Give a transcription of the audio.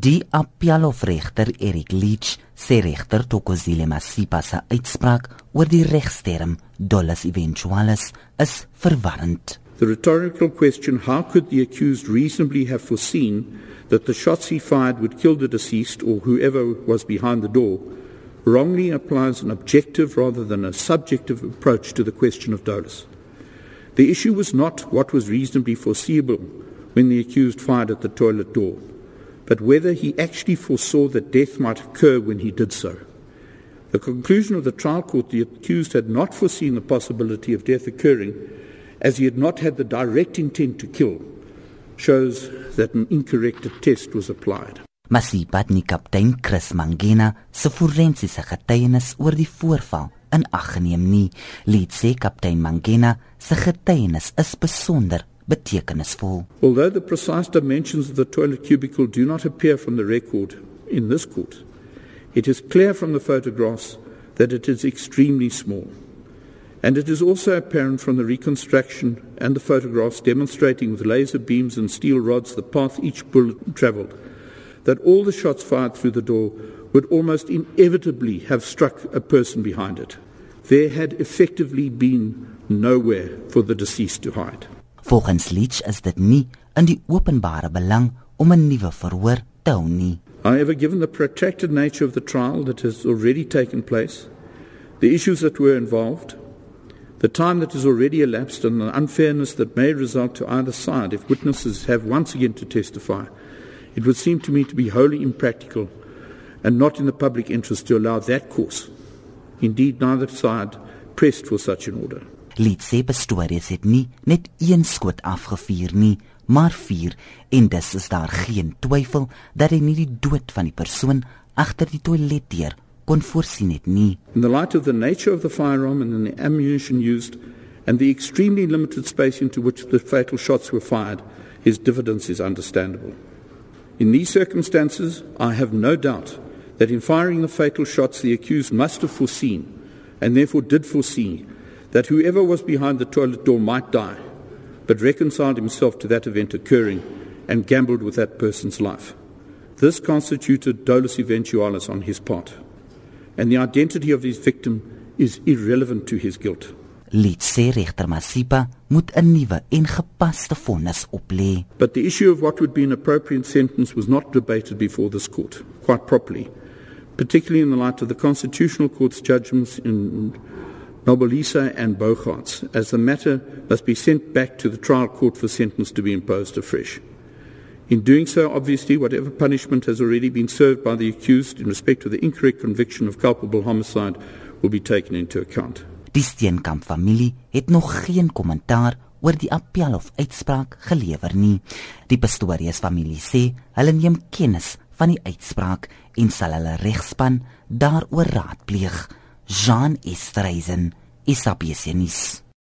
Die appelhofregter Eric Leach sê regter Tokozile Masipa se uitspraak oor die regsterm dolus eventualis is verwarrend. The rhetorical question how could the accused reasonably have foreseen that the shots he fired would kill the deceased or whoever was behind the door wrongly applies an objective rather than a subjective approach to the question of dolus. The issue was not what was reasonably foreseeable when the accused fired at the toilet door, but whether he actually foresaw that death might occur when he did so. The conclusion of the trial court the accused had not foreseen the possibility of death occurring as he had not had the direct intent to kill shows that an incorrect test was applied. Masipat ni kaptein Chris Mangena se forensiese getuienis oor die voorval in ag geneem nie. Lied sê kaptein Mangena se getuienis is besonder betekenisvol. Although the precise dimensions of the toilet cubicle do not appear from the record in this court, it is clear from the photographs that it is extremely small. And it is also apparent from the reconstruction and the photographs demonstrating with laser beams and steel rods the path each bullet traveled that all the shots fired through the door would almost inevitably have struck a person behind it. There had effectively been nowhere for the deceased to hide. Volgens Leach is dit nie in die openbare belang om 'n nuwe verhoor te hou nie. However, given the protracted nature of the trial that has already taken place, the issues that were involved, the time that has already elapsed and the unfairness that may result to either side if witnesses have once again to testify, it would seem to me to be wholly impractical and not in the public interest to allow that course. Indeed, neither side pressed for such an order. Litse bestories het nie net een skoot afgevuur nie, maar vier en dis is daar geen twyfel dat hy nie die dood van die persoon agter die toiletdeur kon voorsien het nie. In the light of the nature of the firearm and the ammunition used and the extremely limited space into which the fatal shots were fired, his diffidence is understandable. In these circumstances, I have no doubt that in firing the fatal shots, the accused must have foreseen, and therefore did foresee, that whoever was behind the toilet door might die, but reconciled himself to that event occurring and gambled with that person's life. This constituted dolus eventualis on his part and the identity of his victim is irrelevant to his guilt. Lid sê regter Masipa moet 'n nuwe en gepaste vonnis oplê. But the issue of what would be an appropriate sentence was not debated before this court quite properly, particularly in the light of the constitutional court's judgments in Nobolisa and Bogarts, as the matter must be sent back to the trial court for sentence to be imposed afresh. In doing so, obviously, whatever punishment has already been served by the accused in respect to the incorrect conviction of culpable homicide will be taken into account. Die Steenkamp familie het nog geen kommentaar oor die appel of uitspraak gelewer nie. Die Pastorius familie sê hulle neem kennis van die uitspraak en sal hulle regspan daaroor raadpleeg. Jean Estreisen, Isapiesinis.